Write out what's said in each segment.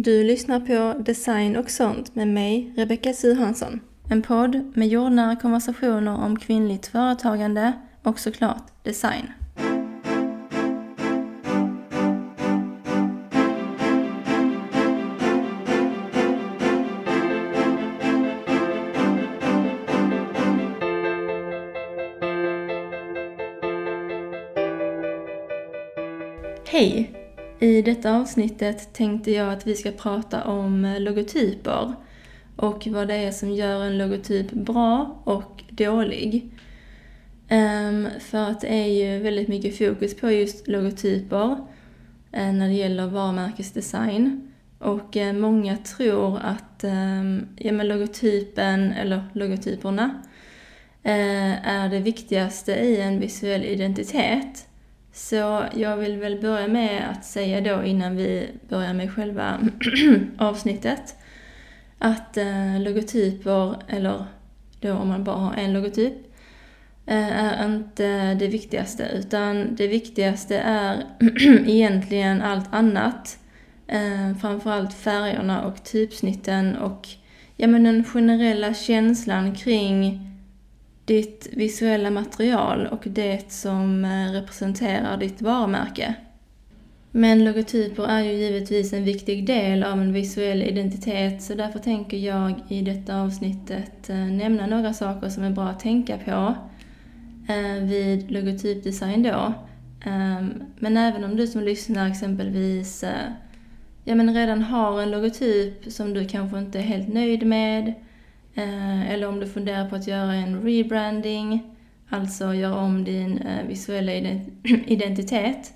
Du lyssnar på Design och sånt med mig, Rebecka Suhansson. En podd med jordnära konversationer om kvinnligt företagande och såklart design. Detta avsnittet tänkte jag att vi ska prata om logotyper och vad det är som gör en logotyp bra och dålig. Ehm, för att det är ju väldigt mycket fokus på just logotyper eh, när det gäller varumärkesdesign. Och eh, många tror att ehm, ja, men logotypen, eller logotyperna, eh, är det viktigaste i en visuell identitet. Så jag vill väl börja med att säga då innan vi börjar med själva avsnittet att eh, logotyper, eller då om man bara har en logotyp, eh, är inte det viktigaste utan det viktigaste är egentligen allt annat. Eh, framförallt färgerna och typsnitten och ja, men den generella känslan kring ditt visuella material och det som eh, representerar ditt varumärke. Men logotyper är ju givetvis en viktig del av en visuell identitet så därför tänker jag i detta avsnittet eh, nämna några saker som är bra att tänka på eh, vid logotypdesign då. Ehm, men även om du som lyssnar exempelvis ja, men redan har en logotyp som du kanske inte är helt nöjd med Eh, eller om du funderar på att göra en rebranding, alltså göra om din eh, visuella identitet.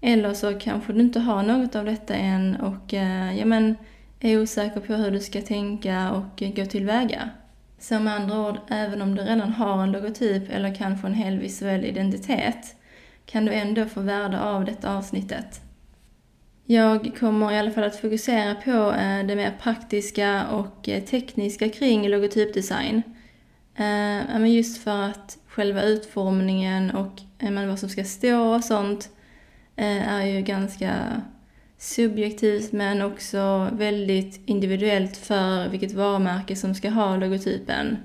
Eller så kanske du inte har något av detta än och eh, ja, men, är osäker på hur du ska tänka och gå tillväga. Så med andra ord, även om du redan har en logotyp eller kanske en hel visuell identitet kan du ändå få värde av detta avsnittet. Jag kommer i alla fall att fokusera på eh, det mer praktiska och eh, tekniska kring logotypdesign. Eh, just för att själva utformningen och vad som ska stå och sånt är ju ganska subjektivt men också väldigt individuellt för vilket varumärke som ska ha logotypen.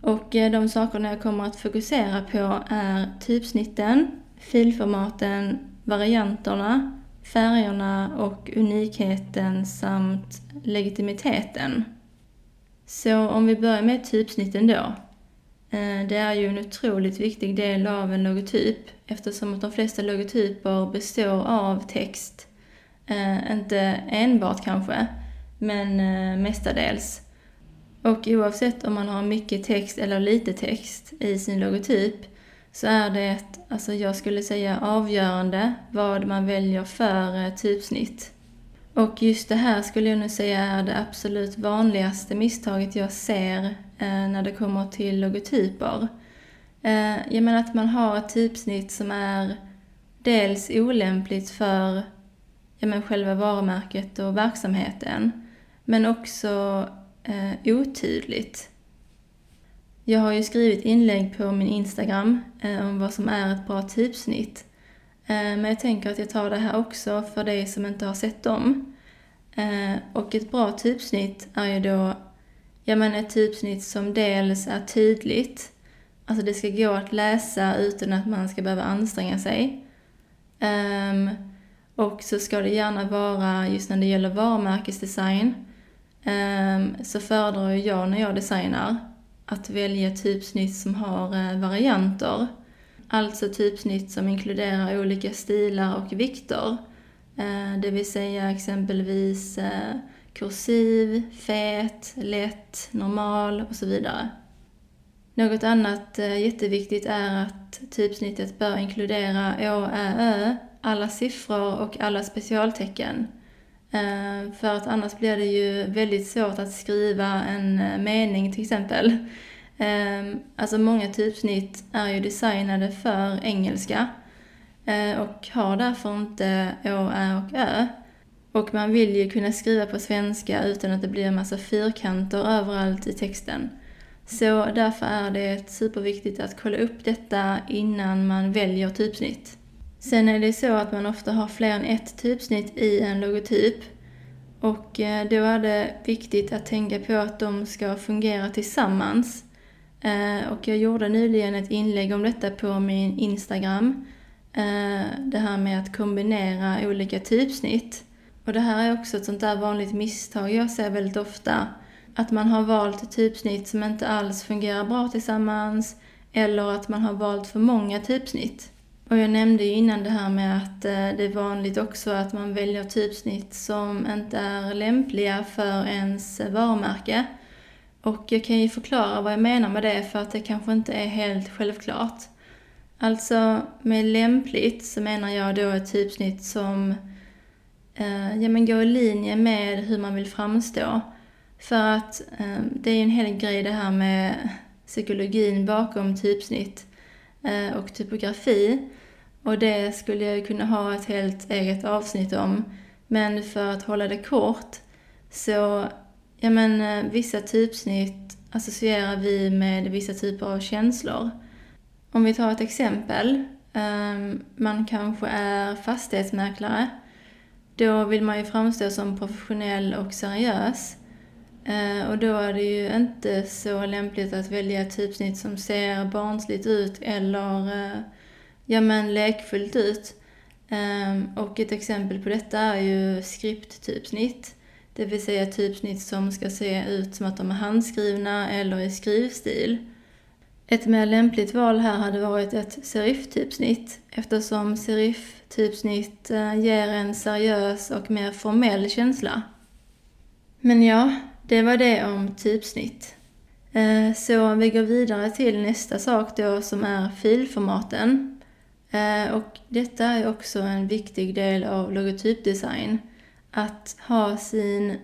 Och de sakerna jag kommer att fokusera på är typsnitten, filformaten, varianterna, färgerna och unikheten samt legitimiteten. Så om vi börjar med typsnitten då. Eh, det är ju en otroligt viktig del av en logotyp eftersom att de flesta logotyper består av text. Eh, inte enbart kanske, men eh, mestadels. Och oavsett om man har mycket text eller lite text i sin logotyp så är det, alltså jag skulle säga avgörande vad man väljer för eh, typsnitt. Och just det här skulle jag nog säga är det absolut vanligaste misstaget jag ser eh, när det kommer till logotyper. Eh, jag menar att man har ett typsnitt som är dels olämpligt för ja, men själva varumärket och verksamheten, men också eh, otydligt. Jag har ju skrivit inlägg på min Instagram eh, om vad som är ett bra typsnitt. Eh, men jag tänker att jag tar det här också för dig som inte har sett dem. Eh, och ett bra typsnitt är ju då ja, men ett typsnitt som dels är tydligt, alltså det ska gå att läsa utan att man ska behöva anstränga sig. Um, och så ska det gärna vara, just när det gäller varumärkesdesign, um, så föredrar jag när jag designar att välja typsnitt som har eh, varianter. Alltså typsnitt som inkluderar olika stilar och vikter. Eh, det vill säga exempelvis eh, kursiv, fet, lätt, normal och så vidare. Något annat jätteviktigt är att typsnittet bör inkludera Å, Ä, Ö, alla siffror och alla specialtecken. Eh, för att annars blir det ju väldigt svårt att skriva en eh, mening till exempel. Ehm, alltså många typsnitt är ju designade för engelska eh, och har därför inte Å, Ä och Ö. Och man vill ju kunna skriva på svenska utan att det blir en massa fyrkanter överallt i texten. Så därför är det superviktigt att kolla upp detta innan man väljer typsnitt. Sen är det så att man ofta har fler än ett typsnitt i en logotyp. Och eh, då är det viktigt att tänka på att de ska fungera tillsammans. Eh, och jag gjorde nyligen ett inlägg om detta på min Instagram. Eh, det här med att kombinera olika typsnitt. Och det här är också ett sånt där vanligt misstag jag ser väldigt ofta. Att man har valt typsnitt som inte alls fungerar bra tillsammans eller att man har valt för många typsnitt. Och jag nämnde ju innan det här med att eh, det är vanligt också att man väljer typsnitt som inte är lämpliga för ens varumärke. Och jag kan ju förklara vad jag menar med det för att det kanske inte är helt självklart. Alltså med lämpligt så menar jag då ett typsnitt som eh, ja, men går i linje med hur man vill framstå. För att eh, det är ju en hel grej det här med psykologin bakom typsnitt eh, och typografi. Och det skulle jag kunna ha ett helt eget avsnitt om. Men för att hålla det kort så, ja men eh, vissa typsnitt associerar vi med vissa typer av känslor. Om vi tar ett exempel. Ehm, man kanske är fastighetsmäklare. Då vill man ju framstå som professionell och seriös. Eh, och då är det ju inte så lämpligt att välja ett typsnitt som ser barnsligt ut eller eh, ja, men lekfullt ut. Ehm, och ett exempel på detta är ju skripttypsnitt. Det vill säga typsnitt som ska se ut som att de är handskrivna eller i skrivstil. Ett mer lämpligt val här hade varit ett seriftypsnitt eftersom seriftypsnitt eh, ger en seriös och mer formell känsla. Men ja, det var det om typsnitt. Eh, så vi går vidare till nästa sak då som är filformaten. Eh, och detta är också en viktig del av logotypdesign. Att ha sin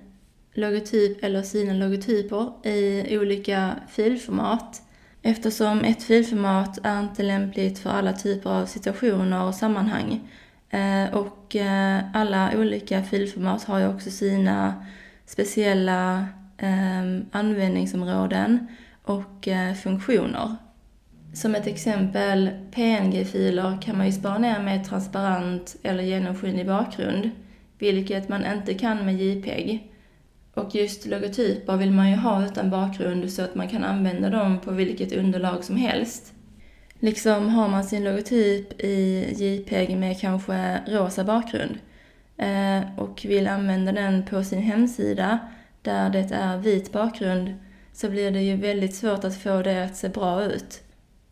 logotyp eller sina logotyper i olika filformat. Eftersom ett filformat är inte lämpligt för alla typer av situationer och sammanhang. Eh, och eh, alla olika filformat har ju också sina speciella ehm, användningsområden och funktioner. Som ett exempel, PNG-filer kan man ju spara ner med transparent eller genomskinlig bakgrund, vilket man inte kan med JPEG. Och just logotyper vill man ju ha utan bakgrund så att man kan använda dem på vilket underlag som helst. Liksom har man sin logotyp i JPEG med kanske rosa bakgrund eh, och vill använda den på sin hemsida där det är vit bakgrund så blir det ju väldigt svårt att få det att se bra ut.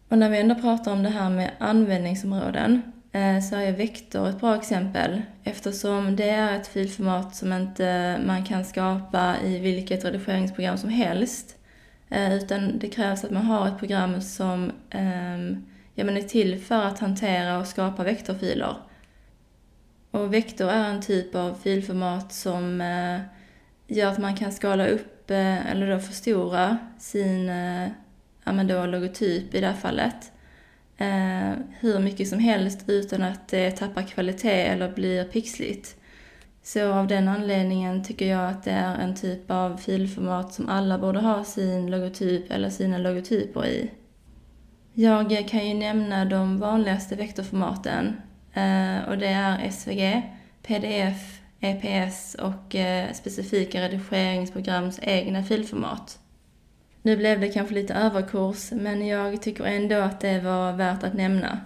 Och när vi ändå pratar om det här med användningsområden eh, så är vektor ett bra exempel eftersom det är ett filformat som inte man kan skapa i vilket redigeringsprogram som helst. Eh, utan det krävs att man har ett program som ehm, ja, men är till för att hantera och skapa vektorfiler. Och vektor är en typ av filformat som eh, gör att man kan skala upp eller då förstora sin ja, men då logotyp i det här fallet eh, hur mycket som helst utan att eh, det tappar kvalitet eller blir pixligt. Så av den anledningen tycker jag att det är en typ av filformat som alla borde ha sin logotyp eller sina logotyper i. Jag kan ju nämna de vanligaste vektorformaten eh, och det är SVG, PDF, EPS och eh, specifika redigeringsprograms egna filformat. Nu blev det kanske lite överkurs, men jag tycker ändå att det var värt att nämna.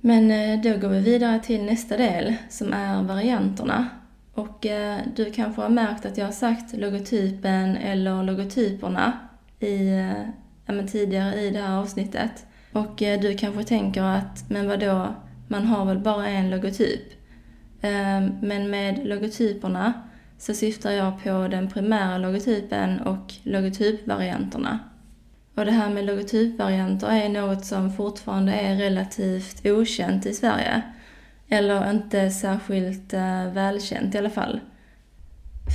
Men eh, då går vi vidare till nästa del, som är varianterna. Och eh, du kanske har märkt att jag har sagt logotypen eller logotyperna i, eh, ja, tidigare i det här avsnittet. Och du kanske tänker att, men vadå, man har väl bara en logotyp? Men med logotyperna så syftar jag på den primära logotypen och logotypvarianterna. Och det här med logotypvarianter är något som fortfarande är relativt okänt i Sverige. Eller inte särskilt eh, välkänt i alla fall.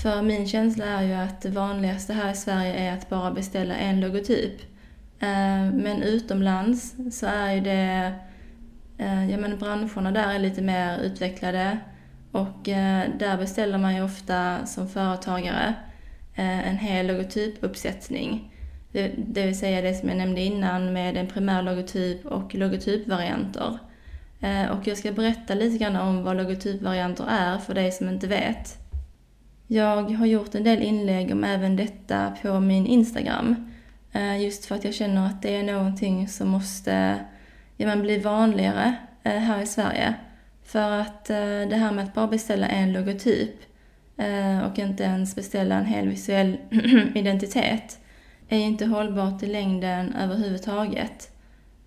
För min känsla är ju att det vanligaste här i Sverige är att bara beställa en logotyp. Eh, men utomlands så är ju det, eh, ja men branscherna där är lite mer utvecklade. Och eh, där beställer man ju ofta som företagare eh, en hel logotypuppsättning. Det, vill säga det som jag nämnde innan med en primär logotyp och logotypvarianter. Eh, och jag ska berätta lite grann om vad logotypvarianter är för dig som inte vet. Jag har gjort en del inlägg om även detta på min Instagram. Just för att jag känner att det är någonting som måste ja, bli vanligare här i Sverige. För att eh, det här med att bara beställa en logotyp eh, och inte ens beställa en hel visuell identitet är inte hållbart i längden överhuvudtaget.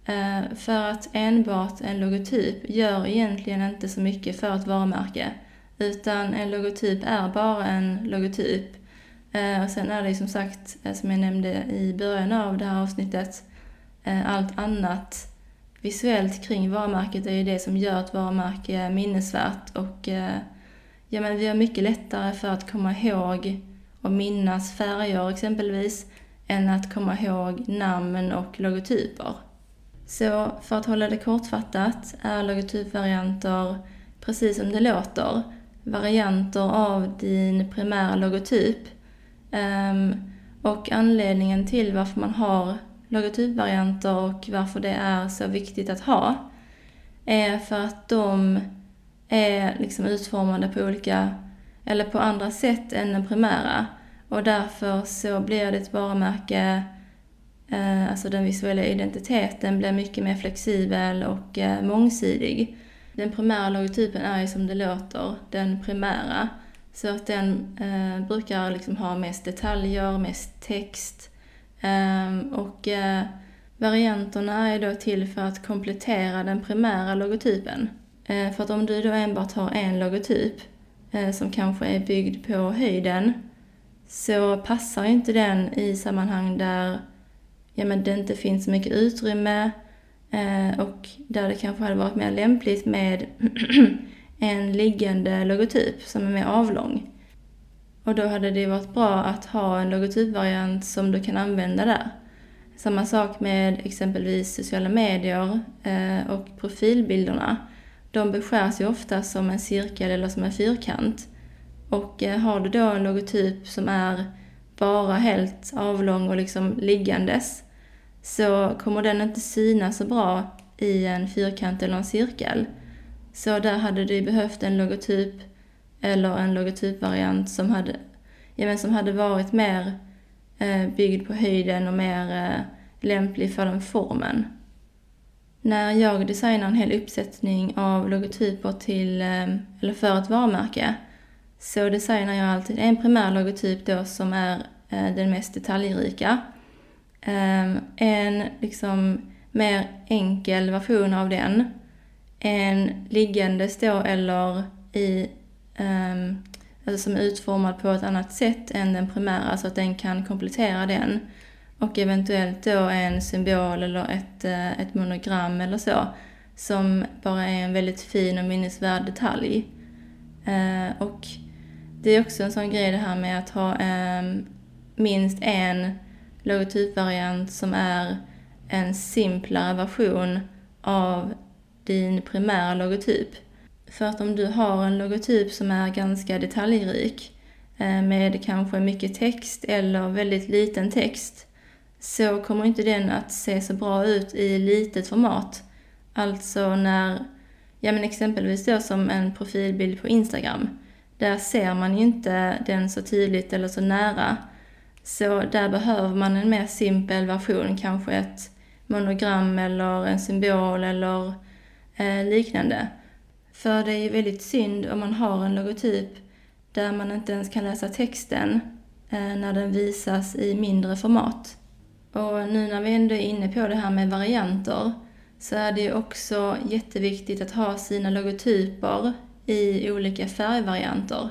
Eh, för att enbart en logotyp gör egentligen inte så mycket för ett varumärke. Utan en logotyp är bara en logotyp. Eh, och sen är det som sagt, eh, som jag nämnde i början av det här avsnittet, eh, allt annat visuellt kring varumärket är ju det som gör ett varumärke minnesvärt. Och eh, ja, men vi har mycket lättare för att komma ihåg och minnas färger exempelvis, än att komma ihåg namn och logotyper. Så för att hålla det kortfattat är logotypvarianter precis som det låter varianter av din primära logotyp. Ehm, och anledningen till varför man har logotypvarianter och varför det är så viktigt att ha är för att de är liksom utformade på olika, eller på andra sätt än den primära. Och därför så blir det ett varumärke, eh, alltså den visuella identiteten blir mycket mer flexibel och eh, mångsidig. Den primära logotypen är ju som det låter, den primära. Så att den eh, brukar liksom ha mest detaljer, mest text. Ehm, och eh, varianterna är då till för att komplettera den primära logotypen. Eh, för att om du då enbart har en logotyp eh, som kanske är byggd på höjden så passar inte den i sammanhang där ja, men det inte finns så mycket utrymme, och där det kanske hade varit mer lämpligt med en liggande logotyp som är mer avlång. Och då hade det varit bra att ha en logotypvariant som du kan använda där. Samma sak med exempelvis sociala medier eh, och profilbilderna. De beskärs ju ofta som en cirkel eller som en fyrkant. Och eh, har du då en logotyp som är bara helt avlång och liksom liggandes så kommer den inte synas så bra i en fyrkant eller en cirkel. Så där hade du behövt en logotyp eller en logotypvariant som hade, ja, men som hade varit mer eh, byggd på höjden och mer eh, lämplig för den formen. När jag designar en hel uppsättning av logotyper till, eh, eller för ett varumärke så designar jag alltid en primär logotyp då som är eh, den mest detaljrika ehm, en liksom mer enkel version av den. En liggandes då eller i, Ehm, alltså som är utformad på ett annat sätt än den primära så att den kan komplettera den. Och eventuellt då en symbol eller ett, eh, ett monogram eller så som bara är en väldigt fin och minnesvärd detalj. Ehm, och det är också en sån grej det här med att ha ehm, minst en logotypvariant som är en simplare version av din primära logotyp. För att om du har en logotyp som är ganska detaljrik eh, med kanske mycket text eller väldigt liten text så kommer inte den att se så bra ut i litet format. Alltså när, ja men exempelvis då som en profilbild på Instagram. Där ser man ju inte den så tydligt eller så nära så där behöver man en mer simpel version, kanske ett monogram eller en symbol eller eh, liknande. För det är ju väldigt synd om man har en logotyp där man inte ens kan läsa texten eh, när den visas i mindre format. Och nu när vi ändå är inne på det här med varianter så är det ju också jätteviktigt att ha sina logotyper i olika färgvarianter.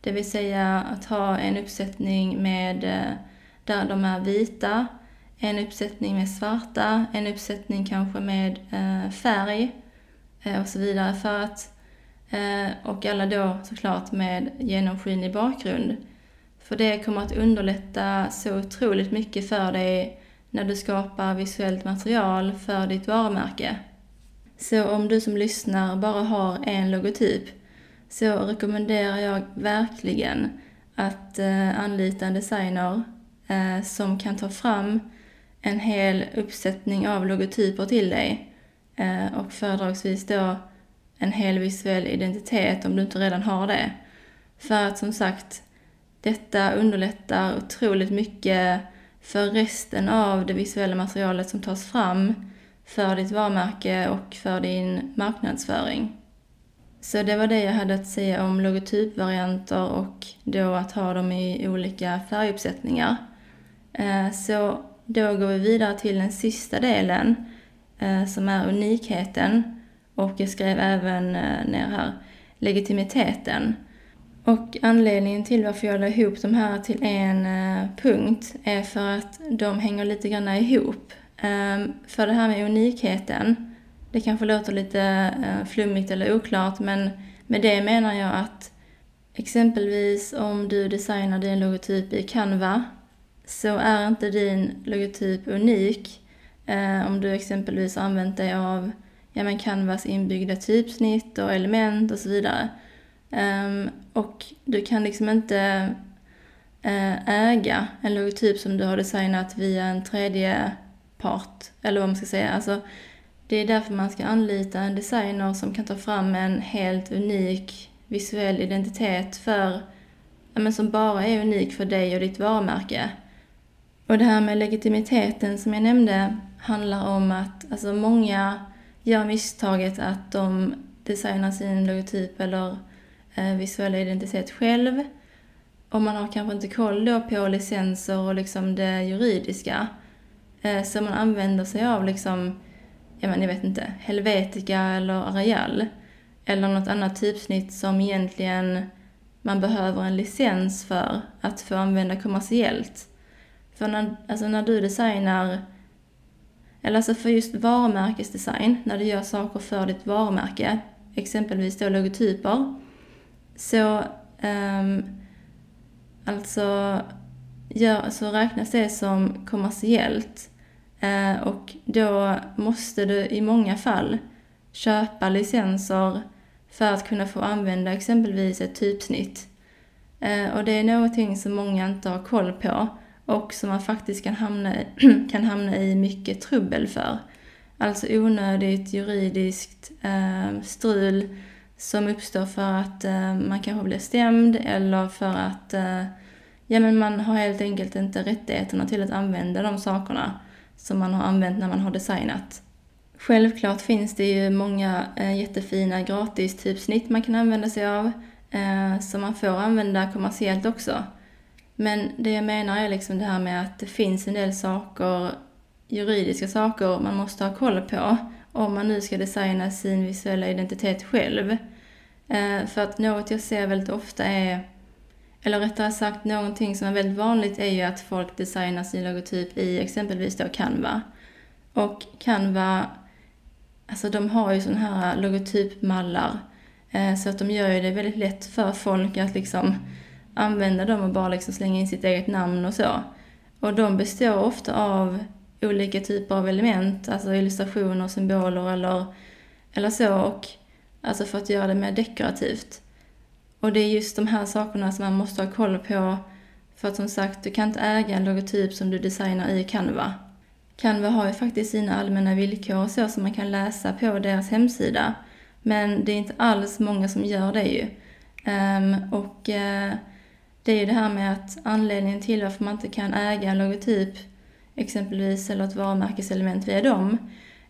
Det vill säga att ha en uppsättning med eh, där de är vita, en uppsättning med svarta, en uppsättning kanske med eh, färg Eh, och så vidare. För att, eh, och alla då såklart med genomskinlig bakgrund. För det kommer att underlätta så otroligt mycket för dig när du skapar visuellt material för ditt varumärke. Så om du som lyssnar bara har en logotyp så rekommenderar jag verkligen att eh, anlita en designer som kan ta fram en hel uppsättning av logotyper till dig Eh, och föredragsvis då en hel visuell identitet om du inte redan har det. För att som sagt, detta underlättar otroligt mycket för resten av det visuella materialet som tas fram för ditt varumärke och för din marknadsföring. Så det var det jag hade att säga om logotypvarianter och då att ha dem i olika färguppsättningar. Eh, så då går vi vidare till den sista delen Eh, som är unikheten och jag skrev även eh, ner här legitimiteten. Och anledningen till varför jag la ihop de här till en eh, punkt är för att de hänger lite grann ihop. Ehm, för det här med unikheten, det kanske låter lite eh, flummigt eller oklart men med det menar jag att exempelvis om du designar din logotyp i Canva så är inte din logotyp unik eh, om du exempelvis använt dig av ja, men Canvas inbyggda typsnitt och element och så vidare. Eh, och du kan liksom inte eh, äga en logotyp som du har designat via en tredje part, eller vad man ska säga. Alltså, det är därför man ska anlita en designer som kan ta fram en helt unik visuell identitet för, ja, men som bara är unik för dig och ditt varumärke. Och det här med legitimiteten som jag nämnde handlar om att alltså många gör misstaget att de designar sin logotyp eller eh, visuella identitet själv. Och man har kanske inte koll då på licenser och liksom det juridiska. Eh, så man använder sig av liksom, jag, men, jag vet inte, Helvetica eller Arial. Eller något annat typsnitt som egentligen man behöver en licens för att få använda kommersiellt. För när, alltså när du designar, eller alltså för just varumärkesdesign, när du gör saker för ditt varumärke, exempelvis då logotyper, så um, alltså gör, så räknas det som kommersiellt. Uh, och då måste du i många fall köpa licenser för att kunna få använda exempelvis ett typsnitt. Uh, och det är någonting som många inte har koll på och som man faktiskt kan hamna, kan hamna i mycket trubbel för. Alltså onödigt juridiskt eh, strul som uppstår för att eh, man kanske blir stämd eller för att eh, ja, men man har helt enkelt inte rättigheterna till att använda de sakerna som man har använt när man har designat. Självklart finns det ju många eh, jättefina gratis typsnitt man kan använda sig av eh, som man får använda kommersiellt också. Men det jag menar är liksom det här med att det finns en del saker, juridiska saker man måste ha koll på om man nu ska designa sin visuella identitet själv. Eh, för att något jag ser väldigt ofta är, eller rättare sagt någonting som är väldigt vanligt är ju att folk designar sin logotyp i exempelvis då Canva. Och Canva, alltså de har ju sådana här logotypmallar eh, så att de gör ju det väldigt lätt för folk att liksom använda dem och bara liksom slänga in sitt eget namn och så. Och de består ofta av olika typer av element, alltså illustrationer, symboler eller, eller så, och alltså för att göra det mer dekorativt. Och det är just de här sakerna som man måste ha koll på, för att som sagt, du kan inte äga en logotyp som du designar i Canva. Canva har ju faktiskt sina allmänna villkor och så som man kan läsa på deras hemsida. Men det är inte alls många som gör det ju. Um, och uh, det är ju det här med att anledningen till varför man inte kan äga en logotyp exempelvis eller ett varumärkeselement via dem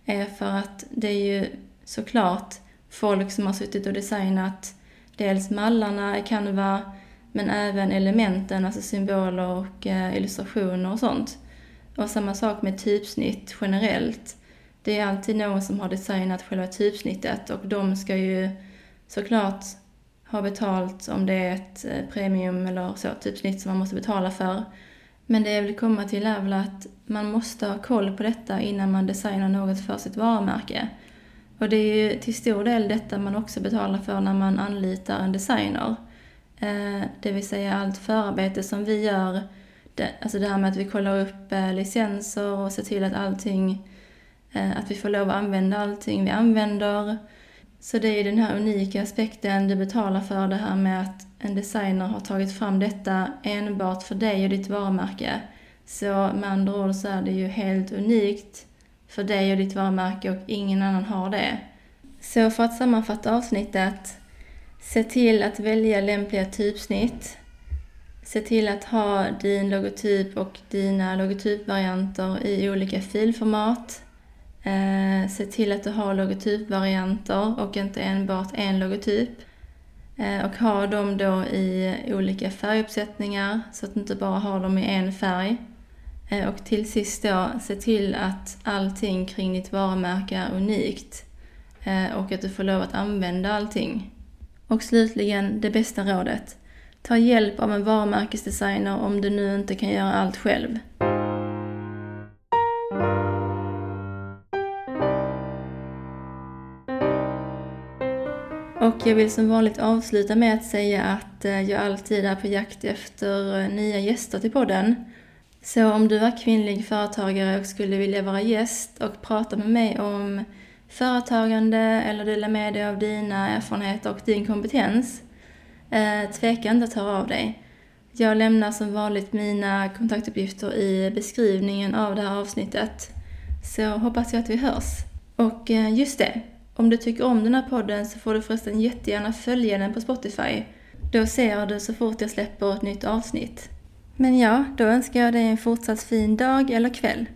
är för att det är ju såklart folk som har suttit och designat dels mallarna i Canva men även elementen, alltså symboler och eh, illustrationer och sånt. Och samma sak med typsnitt generellt. Det är alltid någon som har designat själva typsnittet och de ska ju såklart ha betalt om det är ett eh, premium eller så, typsnitt som man måste betala för. Men det jag vill komma till är väl att man måste ha koll på detta innan man designar något för sitt varumärke. Och det är ju till stor del detta man också betalar för när man anlitar en designer. Eh, det vill säga allt förarbete som vi gör, alltså det här med att vi kollar upp eh, licenser och ser till att allting, att vi får lov att använda allting vi använder så det är ju den här unika aspekten du betalar för, det här med att en designer har tagit fram detta enbart för dig och ditt varumärke. Så med andra ord så är det ju helt unikt för dig och ditt varumärke och ingen annan har det. Så för att sammanfatta avsnittet, se till att välja lämpliga typsnitt. Se till att ha din logotyp och dina logotypvarianter i olika filformat. Eh, se till att du har logotypvarianter och inte enbart en logotyp. Eh, och ha dem då i olika färguppsättningar så att du inte bara har dem i en färg. Eh, och till sist då, se till att allting kring ditt varumärke är unikt eh, och att du får lov att använda allting. Och slutligen, det bästa rådet. Ta hjälp av en varumärkesdesigner om du nu inte kan göra allt själv. Och jag vill som vanligt avsluta med att säga att eh, jag alltid är på jakt efter eh, nya gäster till podden. Så om du är kvinnlig företagare och skulle vilja vara gäst och prata med mig om företagande eller dela med dig av dina erfarenheter och din kompetens, eh, tveka inte att höra av dig. Jag lämnar som vanligt mina kontaktuppgifter i beskrivningen av det här avsnittet. Så hoppas jag att vi hörs. Och just det, om du tycker om den här podden så får du förresten jättegärna följa den på Spotify. Då ser du så fort jag släpper ett nytt avsnitt. Men ja, då önskar jag dig en fortsatt fin dag eller kväll.